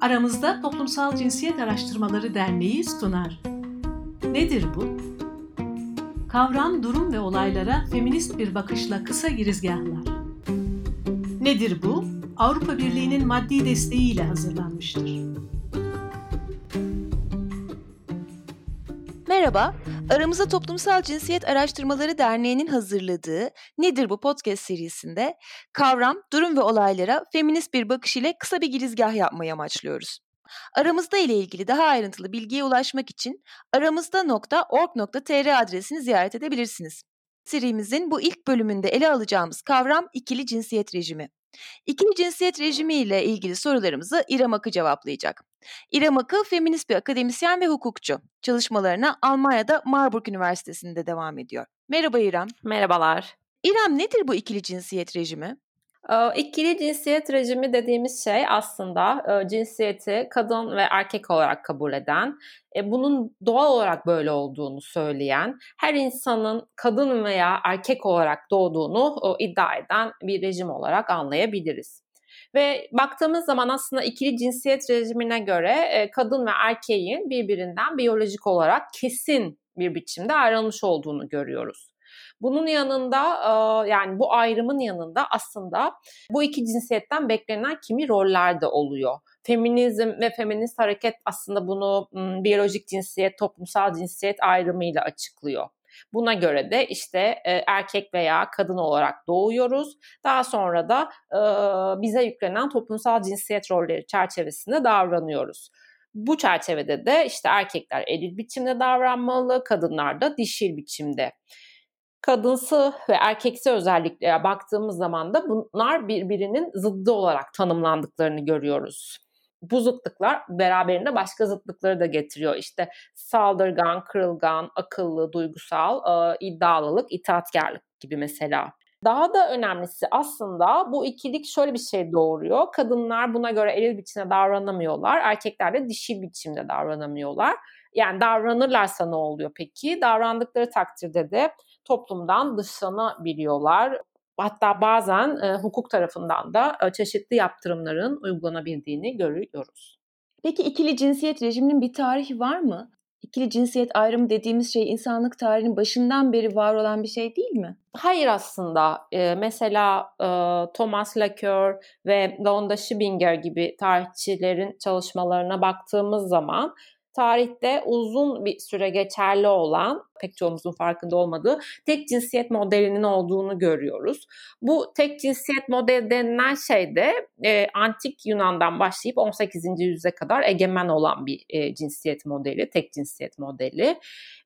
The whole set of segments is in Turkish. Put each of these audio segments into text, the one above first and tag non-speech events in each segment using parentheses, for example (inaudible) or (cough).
Aramızda Toplumsal Cinsiyet Araştırmaları Derneği sunar. Nedir bu? Kavram, durum ve olaylara feminist bir bakışla kısa girizgahlar. Nedir bu? Avrupa Birliği'nin maddi desteğiyle hazırlanmıştır. Merhaba, aramızda Toplumsal Cinsiyet Araştırmaları Derneği'nin hazırladığı Nedir bu podcast serisinde kavram, durum ve olaylara feminist bir bakış ile kısa bir girizgah yapmayı amaçlıyoruz. Aramızda ile ilgili daha ayrıntılı bilgiye ulaşmak için aramızda.org.tr adresini ziyaret edebilirsiniz. Serimizin bu ilk bölümünde ele alacağımız kavram ikili cinsiyet rejimi. İkili cinsiyet rejimi ile ilgili sorularımızı İrem Akı cevaplayacak. İrem Akı feminist bir akademisyen ve hukukçu. Çalışmalarına Almanya'da Marburg Üniversitesi'nde devam ediyor. Merhaba İrem. Merhabalar. İrem nedir bu ikili cinsiyet rejimi? İkili cinsiyet rejimi dediğimiz şey aslında cinsiyeti kadın ve erkek olarak kabul eden, e, bunun doğal olarak böyle olduğunu söyleyen, her insanın kadın veya erkek olarak doğduğunu iddia eden bir rejim olarak anlayabiliriz. Ve baktığımız zaman aslında ikili cinsiyet rejimine göre e, kadın ve erkeğin birbirinden biyolojik olarak kesin bir biçimde ayrılmış olduğunu görüyoruz. Bunun yanında yani bu ayrımın yanında aslında bu iki cinsiyetten beklenen kimi roller de oluyor. Feminizm ve feminist hareket aslında bunu biyolojik cinsiyet, toplumsal cinsiyet ayrımıyla açıklıyor. Buna göre de işte e, erkek veya kadın olarak doğuyoruz. Daha sonra da e, bize yüklenen toplumsal cinsiyet rolleri çerçevesinde davranıyoruz. Bu çerçevede de işte erkekler eril biçimde davranmalı, kadınlar da dişil biçimde kadınsı ve erkeksi özelliklere baktığımız zaman da bunlar birbirinin zıddı olarak tanımlandıklarını görüyoruz. Bu zıtlıklar beraberinde başka zıtlıkları da getiriyor. İşte saldırgan, kırılgan, akıllı, duygusal, e, iddialılık, itaatkarlık gibi mesela. Daha da önemlisi aslında bu ikilik şöyle bir şey doğuruyor. Kadınlar buna göre eril biçimde davranamıyorlar. Erkekler de dişil biçimde davranamıyorlar. Yani davranırlarsa ne oluyor peki? Davrandıkları takdirde de toplumdan dışlanabiliyorlar. Hatta bazen e, hukuk tarafından da e, çeşitli yaptırımların uygulanabildiğini görüyoruz. Peki ikili cinsiyet rejiminin bir tarihi var mı? İkili cinsiyet ayrımı dediğimiz şey insanlık tarihinin başından beri var olan bir şey değil mi? Hayır aslında. Ee, mesela e, Thomas Lacour ve Londa Schibinger gibi tarihçilerin çalışmalarına baktığımız zaman tarihte uzun bir süre geçerli olan, pek çoğumuzun farkında olmadığı tek cinsiyet modelinin olduğunu görüyoruz. Bu tek cinsiyet modeli denilen şey de e, antik Yunan'dan başlayıp 18. yüzyıla kadar egemen olan bir e, cinsiyet modeli, tek cinsiyet modeli.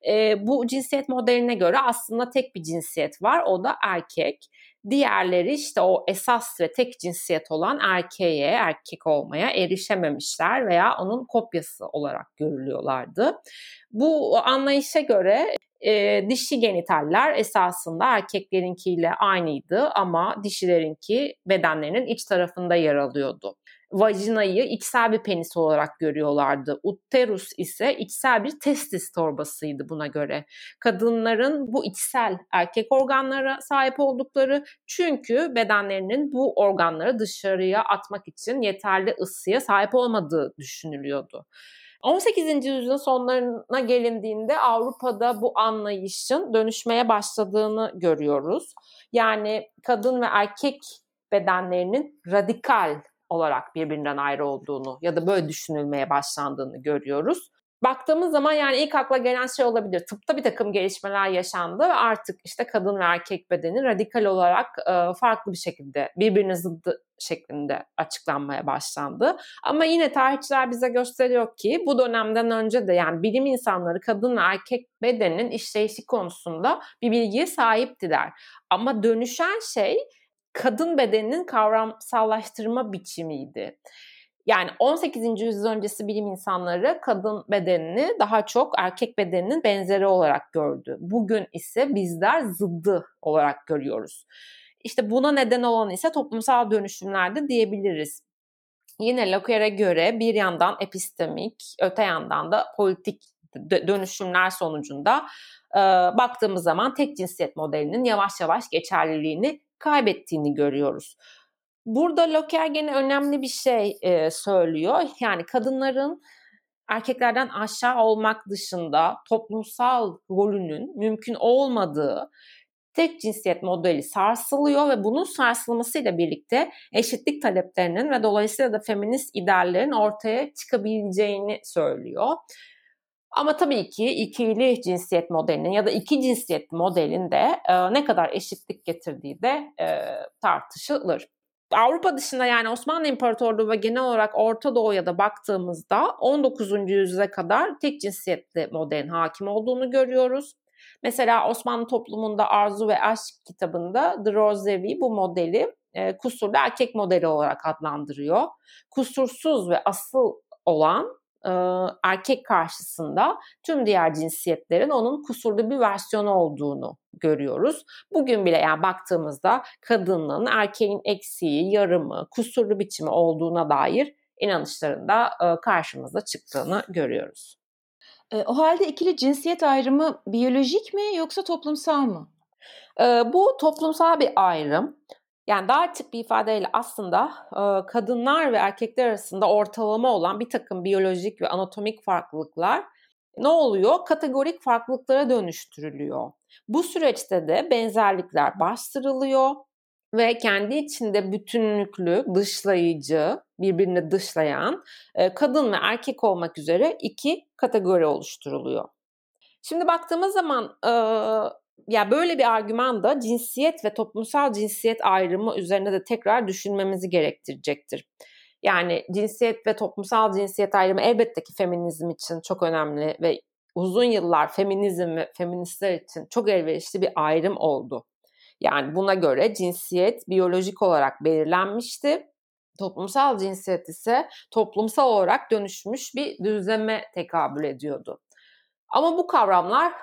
E, bu cinsiyet modeline göre aslında tek bir cinsiyet var, o da erkek. Diğerleri işte o esas ve tek cinsiyet olan erkeğe, erkek olmaya erişememişler veya onun kopyası olarak görülüyorlardı. Bu anlayışa göre e, dişi genitaller esasında erkeklerinkiyle aynıydı ama dişilerinki bedenlerinin iç tarafında yer alıyordu vajinayı içsel bir penis olarak görüyorlardı. Uterus ise içsel bir testis torbasıydı buna göre. Kadınların bu içsel erkek organlara sahip oldukları çünkü bedenlerinin bu organları dışarıya atmak için yeterli ısıya sahip olmadığı düşünülüyordu. 18. yüzyılın sonlarına gelindiğinde Avrupa'da bu anlayışın dönüşmeye başladığını görüyoruz. Yani kadın ve erkek bedenlerinin radikal olarak birbirinden ayrı olduğunu ya da böyle düşünülmeye başlandığını görüyoruz. Baktığımız zaman yani ilk akla gelen şey olabilir. Tıpta bir takım gelişmeler yaşandı ve artık işte kadın ve erkek bedeni radikal olarak e, farklı bir şekilde birbirine zıddı şeklinde açıklanmaya başlandı. Ama yine tarihçiler bize gösteriyor ki bu dönemden önce de yani bilim insanları kadın ve erkek bedeninin işleyişi konusunda bir bilgiye sahiptiler. Ama dönüşen şey kadın bedeninin kavramsallaştırma biçimiydi. Yani 18. yüzyıl öncesi bilim insanları kadın bedenini daha çok erkek bedeninin benzeri olarak gördü. Bugün ise bizler zıddı olarak görüyoruz. İşte buna neden olan ise toplumsal dönüşümlerde diyebiliriz. Yine Locke'e göre bir yandan epistemik, öte yandan da politik dönüşümler sonucunda e, baktığımız zaman tek cinsiyet modelinin yavaş yavaş geçerliliğini kaybettiğini görüyoruz. Burada Locker gene önemli bir şey e, söylüyor. Yani kadınların erkeklerden aşağı olmak dışında toplumsal rolünün mümkün olmadığı tek cinsiyet modeli sarsılıyor ve bunun sarsılmasıyla birlikte eşitlik taleplerinin ve dolayısıyla da feminist ideallerin ortaya çıkabileceğini söylüyor. Ama tabii ki ikili cinsiyet modelinin ya da iki cinsiyet modelinde e, ne kadar eşitlik getirdiği de e, tartışılır. Avrupa dışında yani Osmanlı İmparatorluğu ve genel olarak Orta Doğu'ya da baktığımızda 19. yüzyıla kadar tek cinsiyetli modelin hakim olduğunu görüyoruz. Mesela Osmanlı toplumunda Arzu ve Aşk kitabında Drozevi bu modeli e, kusurlu erkek modeli olarak adlandırıyor. Kusursuz ve asıl olan e, erkek karşısında tüm diğer cinsiyetlerin onun kusurlu bir versiyonu olduğunu görüyoruz. Bugün bile yani baktığımızda kadının erkeğin eksiği, yarımı, kusurlu biçimi olduğuna dair inanışlarında e, karşımıza çıktığını görüyoruz. E, o halde ikili cinsiyet ayrımı biyolojik mi yoksa toplumsal mı? E, bu toplumsal bir ayrım. Yani daha açık bir ifadeyle aslında e, kadınlar ve erkekler arasında ortalama olan bir takım biyolojik ve anatomik farklılıklar ne oluyor? Kategorik farklılıklara dönüştürülüyor. Bu süreçte de benzerlikler bastırılıyor ve kendi içinde bütünlüklü, dışlayıcı, birbirini dışlayan e, kadın ve erkek olmak üzere iki kategori oluşturuluyor. Şimdi baktığımız zaman e, ya böyle bir argüman da cinsiyet ve toplumsal cinsiyet ayrımı üzerine de tekrar düşünmemizi gerektirecektir. Yani cinsiyet ve toplumsal cinsiyet ayrımı elbette ki feminizm için çok önemli ve uzun yıllar feminizm ve feministler için çok elverişli bir ayrım oldu. Yani buna göre cinsiyet biyolojik olarak belirlenmişti. Toplumsal cinsiyet ise toplumsal olarak dönüşmüş bir düzleme tekabül ediyordu. Ama bu kavramlar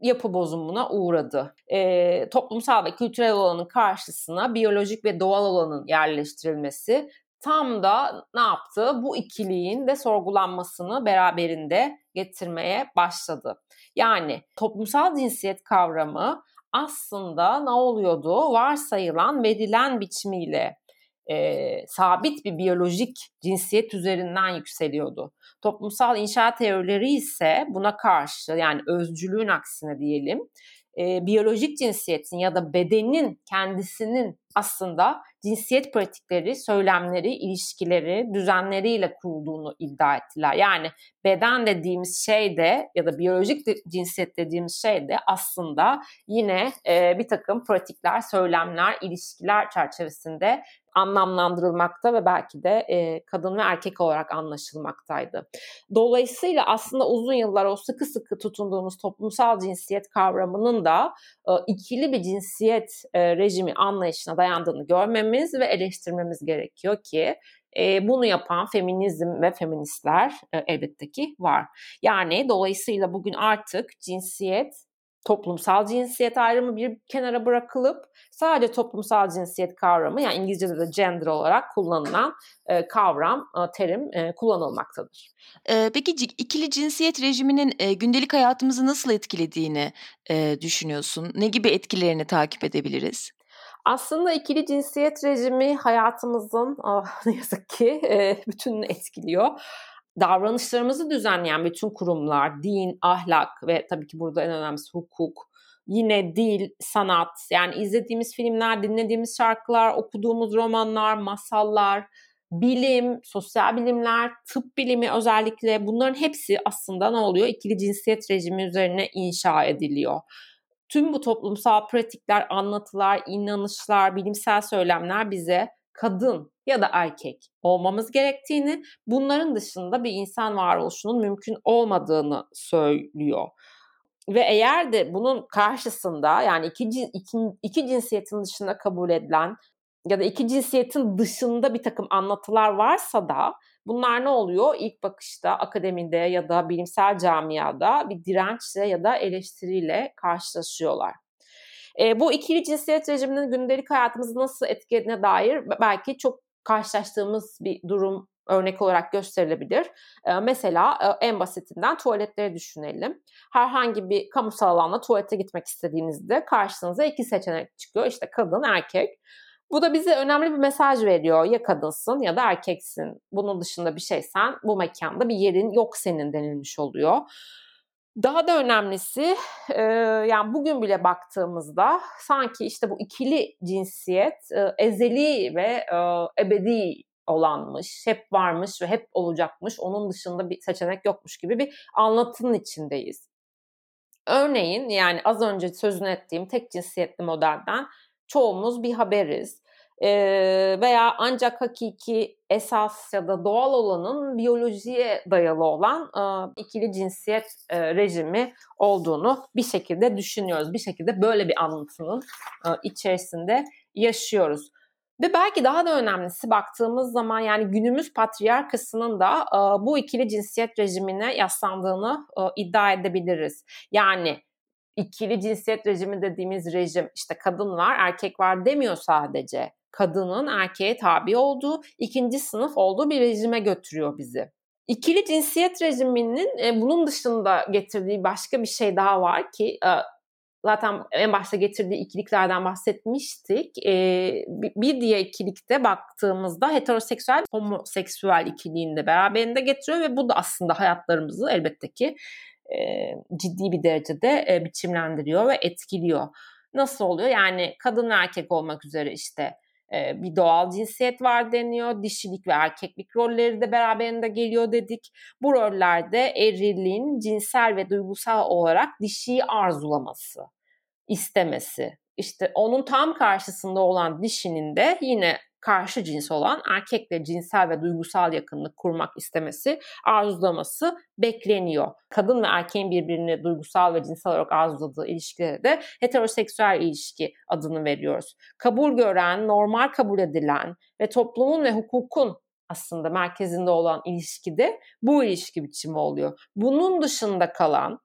yapı bozumuna uğradı. E, toplumsal ve kültürel olanın karşısına biyolojik ve doğal olanın yerleştirilmesi tam da ne yaptı? Bu ikiliğin de sorgulanmasını beraberinde getirmeye başladı. Yani toplumsal cinsiyet kavramı aslında ne oluyordu? Varsayılan, verilen biçimiyle e, sabit bir biyolojik cinsiyet üzerinden yükseliyordu. Toplumsal inşaat teorileri ise buna karşı yani özcülüğün aksine diyelim e, biyolojik cinsiyetin ya da bedenin kendisinin aslında cinsiyet pratikleri, söylemleri, ilişkileri, düzenleriyle kurulduğunu iddia ettiler. Yani beden dediğimiz şey de ya da biyolojik cinsiyet dediğimiz şey de aslında yine e, bir takım pratikler, söylemler, ilişkiler çerçevesinde anlamlandırılmakta ve belki de e, kadın ve erkek olarak anlaşılmaktaydı. Dolayısıyla aslında uzun yıllar o sıkı sıkı tutunduğumuz toplumsal cinsiyet kavramının da e, ikili bir cinsiyet e, rejimi anlayışına dayandığını görmemiz ve eleştirmemiz gerekiyor ki e, bunu yapan feminizm ve feministler e, elbette ki var. Yani dolayısıyla bugün artık cinsiyet toplumsal cinsiyet ayrımı bir kenara bırakılıp sadece toplumsal cinsiyet kavramı yani İngilizce'de de gender olarak kullanılan e, kavram, e, terim e, kullanılmaktadır. E, peki ikili cinsiyet rejiminin e, gündelik hayatımızı nasıl etkilediğini e, düşünüyorsun? Ne gibi etkilerini takip edebiliriz? Aslında ikili cinsiyet rejimi hayatımızın oh, (laughs) ne yazık ki e, bütününü etkiliyor davranışlarımızı düzenleyen bütün kurumlar, din, ahlak ve tabii ki burada en önemlisi hukuk, yine dil, sanat, yani izlediğimiz filmler, dinlediğimiz şarkılar, okuduğumuz romanlar, masallar, bilim, sosyal bilimler, tıp bilimi özellikle bunların hepsi aslında ne oluyor? İkili cinsiyet rejimi üzerine inşa ediliyor. Tüm bu toplumsal pratikler, anlatılar, inanışlar, bilimsel söylemler bize kadın ya da erkek olmamız gerektiğini, bunların dışında bir insan varoluşunun mümkün olmadığını söylüyor. Ve eğer de bunun karşısında yani iki, iki, iki cinsiyetin dışında kabul edilen ya da iki cinsiyetin dışında bir takım anlatılar varsa da bunlar ne oluyor? İlk bakışta akademide ya da bilimsel camiada bir dirençle ya da eleştiriyle karşılaşıyorlar. E, bu ikili cinsiyet rejiminin gündelik hayatımızı nasıl etkilediğine dair belki çok karşılaştığımız bir durum örnek olarak gösterilebilir. Ee, mesela e, en basitinden tuvaletleri düşünelim. Herhangi bir kamusal alanda tuvalete gitmek istediğinizde karşınıza iki seçenek çıkıyor. İşte kadın, erkek. Bu da bize önemli bir mesaj veriyor. Ya kadınsın ya da erkeksin. Bunun dışında bir şeysen bu mekanda bir yerin yok senin denilmiş oluyor. Daha da önemlisi e, yani bugün bile baktığımızda sanki işte bu ikili cinsiyet e, ezeli ve e, ebedi olanmış, hep varmış ve hep olacakmış. Onun dışında bir seçenek yokmuş gibi bir anlatının içindeyiz. Örneğin yani az önce sözünü ettiğim tek cinsiyetli modelden çoğumuz bir haberiz. E, veya ancak hakiki esas ya da doğal olanın biyolojiye dayalı olan e, ikili cinsiyet e, rejimi olduğunu bir şekilde düşünüyoruz. Bir şekilde böyle bir anlatının e, içerisinde yaşıyoruz. Ve belki daha da önemlisi baktığımız zaman yani günümüz patriarkasının da e, bu ikili cinsiyet rejimine yaslandığını e, iddia edebiliriz. Yani ikili cinsiyet rejimi dediğimiz rejim işte kadın var erkek var demiyor sadece. Kadının erkeğe tabi olduğu ikinci sınıf olduğu bir rejime götürüyor bizi. İkili cinsiyet rejiminin e, bunun dışında getirdiği başka bir şey daha var ki e, zaten en başta getirdiği ikiliklerden bahsetmiştik. Ee, bir diğer ikilikte baktığımızda heteroseksüel homoseksüel ikiliğini de beraberinde getiriyor ve bu da aslında hayatlarımızı elbette ki e, ciddi bir derecede e, biçimlendiriyor ve etkiliyor. Nasıl oluyor? Yani kadın ve erkek olmak üzere işte e, bir doğal cinsiyet var deniyor. Dişilik ve erkeklik rolleri de beraberinde geliyor dedik. Bu rollerde erilliğin cinsel ve duygusal olarak dişiyi arzulaması istemesi. İşte onun tam karşısında olan dişinin de yine karşı cins olan erkekle cinsel ve duygusal yakınlık kurmak istemesi, arzulaması bekleniyor. Kadın ve erkeğin birbirini duygusal ve cinsel olarak arzuladığı ilişkilere de heteroseksüel ilişki adını veriyoruz. Kabul gören, normal kabul edilen ve toplumun ve hukukun aslında merkezinde olan ilişkide bu ilişki biçimi oluyor. Bunun dışında kalan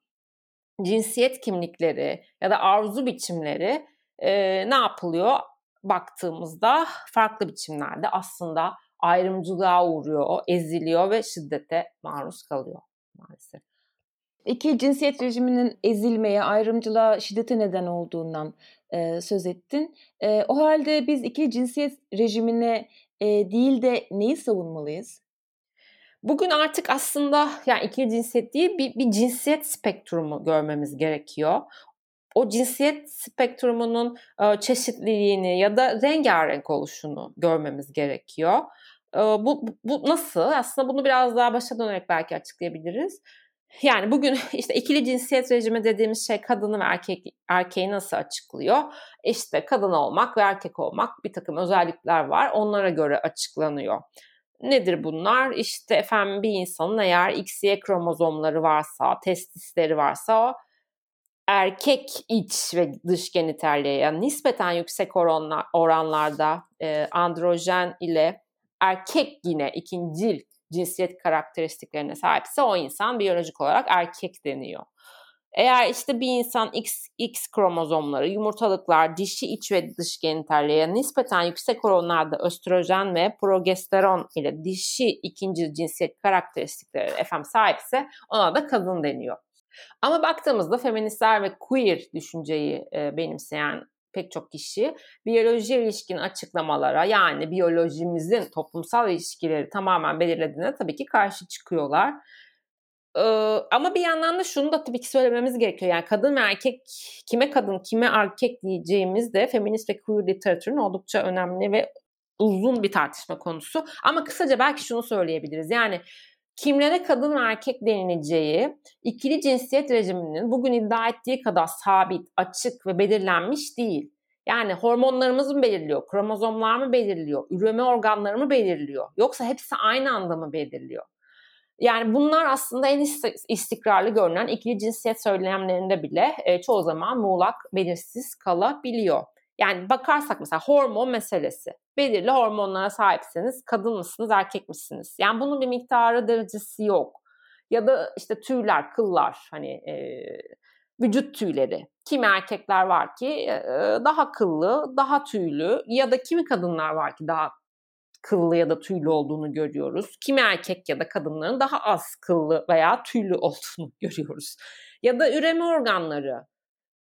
cinsiyet kimlikleri ya da arzu biçimleri e, ne yapılıyor? Baktığımızda farklı biçimlerde aslında ayrımcılığa uğruyor, eziliyor ve şiddete maruz kalıyor maalesef. İki cinsiyet rejiminin ezilmeye, ayrımcılığa, şiddete neden olduğundan e, söz ettin. E, o halde biz iki cinsiyet rejimine e, değil de neyi savunmalıyız? Bugün artık aslında yani ikili cinsiyet değil bir, bir cinsiyet spektrumu görmemiz gerekiyor. O cinsiyet spektrumunun e, çeşitliliğini ya da rengarenk oluşunu görmemiz gerekiyor. E, bu, bu nasıl? Aslında bunu biraz daha başa dönerek belki açıklayabiliriz. Yani bugün (laughs) işte ikili cinsiyet rejimi dediğimiz şey kadını ve erkek, erkeği nasıl açıklıyor? İşte kadın olmak ve erkek olmak bir takım özellikler var. Onlara göre açıklanıyor. Nedir bunlar? İşte efendim bir insanın eğer XY kromozomları varsa, testisleri varsa erkek iç ve dış genitalliğe yani nispeten yüksek oranla, oranlarda e, androjen ile erkek yine ikincil cinsiyet karakteristiklerine sahipse o insan biyolojik olarak erkek deniyor. Eğer işte bir insan X, X kromozomları, yumurtalıklar, dişi iç ve dış genitalliğe nispeten yüksek oranlarda östrojen ve progesteron ile dişi ikinci cinsiyet karakteristikleri efendim sahipse ona da kadın deniyor. Ama baktığımızda feministler ve queer düşünceyi e, benimseyen pek çok kişi biyolojiye ilişkin açıklamalara yani biyolojimizin toplumsal ilişkileri tamamen belirlediğine tabii ki karşı çıkıyorlar. Ee, ama bir yandan da şunu da tabii ki söylememiz gerekiyor. Yani kadın ve erkek, kime kadın, kime erkek diyeceğimiz de feminist ve queer literatürün oldukça önemli ve uzun bir tartışma konusu. Ama kısaca belki şunu söyleyebiliriz. Yani kimlere kadın ve erkek denileceği ikili cinsiyet rejiminin bugün iddia ettiği kadar sabit, açık ve belirlenmiş değil. Yani hormonlarımız mı belirliyor, kromozomlar mı belirliyor, üreme organları mı belirliyor yoksa hepsi aynı anda mı belirliyor? Yani bunlar aslında en istikrarlı görünen ikili cinsiyet söylemlerinde bile e, çoğu zaman muğlak, belirsiz kalabiliyor. Yani bakarsak mesela hormon meselesi. Belirli hormonlara sahipseniz kadın mısınız, erkek misiniz? Yani bunun bir miktarı derecesi yok. Ya da işte tüyler, kıllar hani e, vücut tüyleri. Kimi erkekler var ki e, daha kıllı, daha tüylü ya da kimi kadınlar var ki daha kıllı ya da tüylü olduğunu görüyoruz. Kimi erkek ya da kadınların daha az kıllı veya tüylü (laughs) olduğunu görüyoruz. Ya da üreme organları.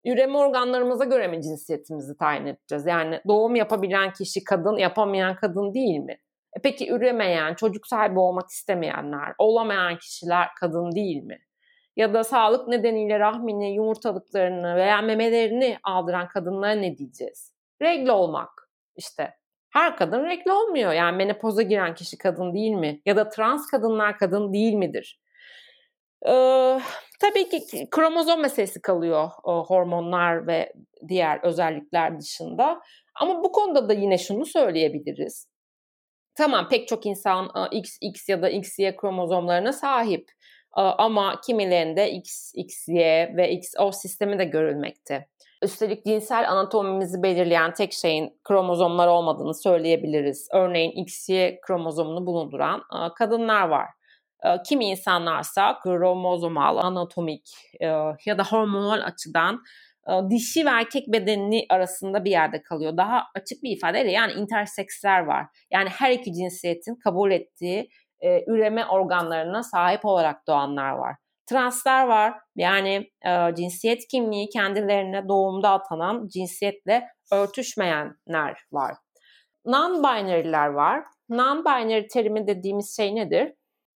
Üreme organlarımıza göre mi cinsiyetimizi tayin edeceğiz? Yani doğum yapabilen kişi kadın, yapamayan kadın değil mi? E peki üremeyen, çocuk sahibi olmak istemeyenler, olamayan kişiler kadın değil mi? Ya da sağlık nedeniyle rahmini, yumurtalıklarını veya memelerini aldıran kadınlara ne diyeceğiz? Regle olmak işte. Her kadın regle olmuyor. Yani menopoza giren kişi kadın değil mi? Ya da trans kadınlar kadın değil midir? Ee, tabii ki kromozom meselesi kalıyor o hormonlar ve diğer özellikler dışında. Ama bu konuda da yine şunu söyleyebiliriz. Tamam pek çok insan XX ya da XY kromozomlarına sahip ama kimilerinde X, XY ve XO sistemi de görülmekte. Üstelik cinsel anatomimizi belirleyen tek şeyin kromozomlar olmadığını söyleyebiliriz. Örneğin XY kromozomunu bulunduran kadınlar var. Kimi insanlarsa kromozomal, anatomik ya da hormonal açıdan dişi ve erkek bedenini arasında bir yerde kalıyor. Daha açık bir ifadeyle yani interseksler var. Yani her iki cinsiyetin kabul ettiği e, üreme organlarına sahip olarak doğanlar var. Translar var. Yani e, cinsiyet kimliği kendilerine doğumda atanan cinsiyetle örtüşmeyenler var. Non-binary'ler var. Non-binary terimi dediğimiz şey nedir?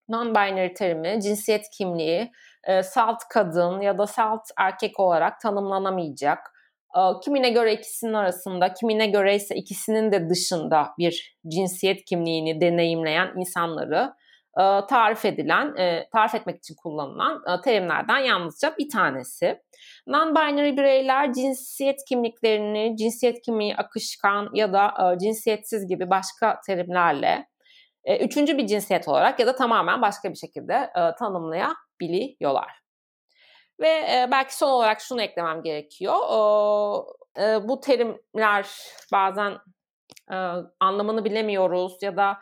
Non-binary terimi cinsiyet kimliği e, salt kadın ya da salt erkek olarak tanımlanamayacak. E, kimine göre ikisinin arasında, kimine göre ise ikisinin de dışında bir cinsiyet kimliğini deneyimleyen insanları e, tarif edilen, tarif etmek için kullanılan terimlerden yalnızca bir tanesi. Non-binary bireyler cinsiyet kimliklerini, cinsiyet kimliği akışkan ya da cinsiyetsiz gibi başka terimlerle üçüncü bir cinsiyet olarak ya da tamamen başka bir şekilde tanımlayabiliyorlar. Ve belki son olarak şunu eklemem gerekiyor. bu terimler bazen anlamını bilemiyoruz ya da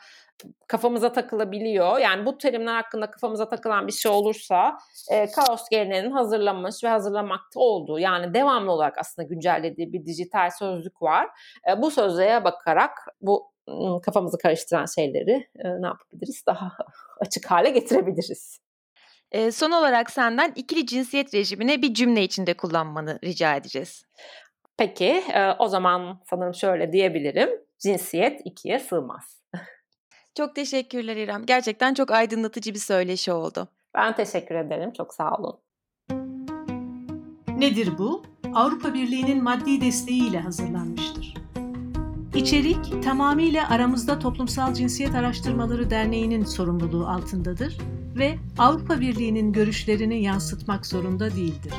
kafamıza takılabiliyor. Yani bu terimler hakkında kafamıza takılan bir şey olursa e, Kaos geleneğinin hazırlamış ve hazırlamakta olduğu yani devamlı olarak aslında güncellediği bir dijital sözlük var. E, bu sözlüğe bakarak bu kafamızı karıştıran şeyleri ne yapabiliriz? Daha (laughs) açık hale getirebiliriz. E, son olarak senden ikili cinsiyet rejimini bir cümle içinde kullanmanı rica edeceğiz. Peki e, o zaman sanırım şöyle diyebilirim. Cinsiyet ikiye sığmaz. Çok teşekkürler İrem. Gerçekten çok aydınlatıcı bir söyleşi oldu. Ben teşekkür ederim. Çok sağ olun. Nedir bu? Avrupa Birliği'nin maddi desteğiyle hazırlanmıştır. İçerik tamamıyla Aramızda Toplumsal Cinsiyet Araştırmaları Derneği'nin sorumluluğu altındadır ve Avrupa Birliği'nin görüşlerini yansıtmak zorunda değildir.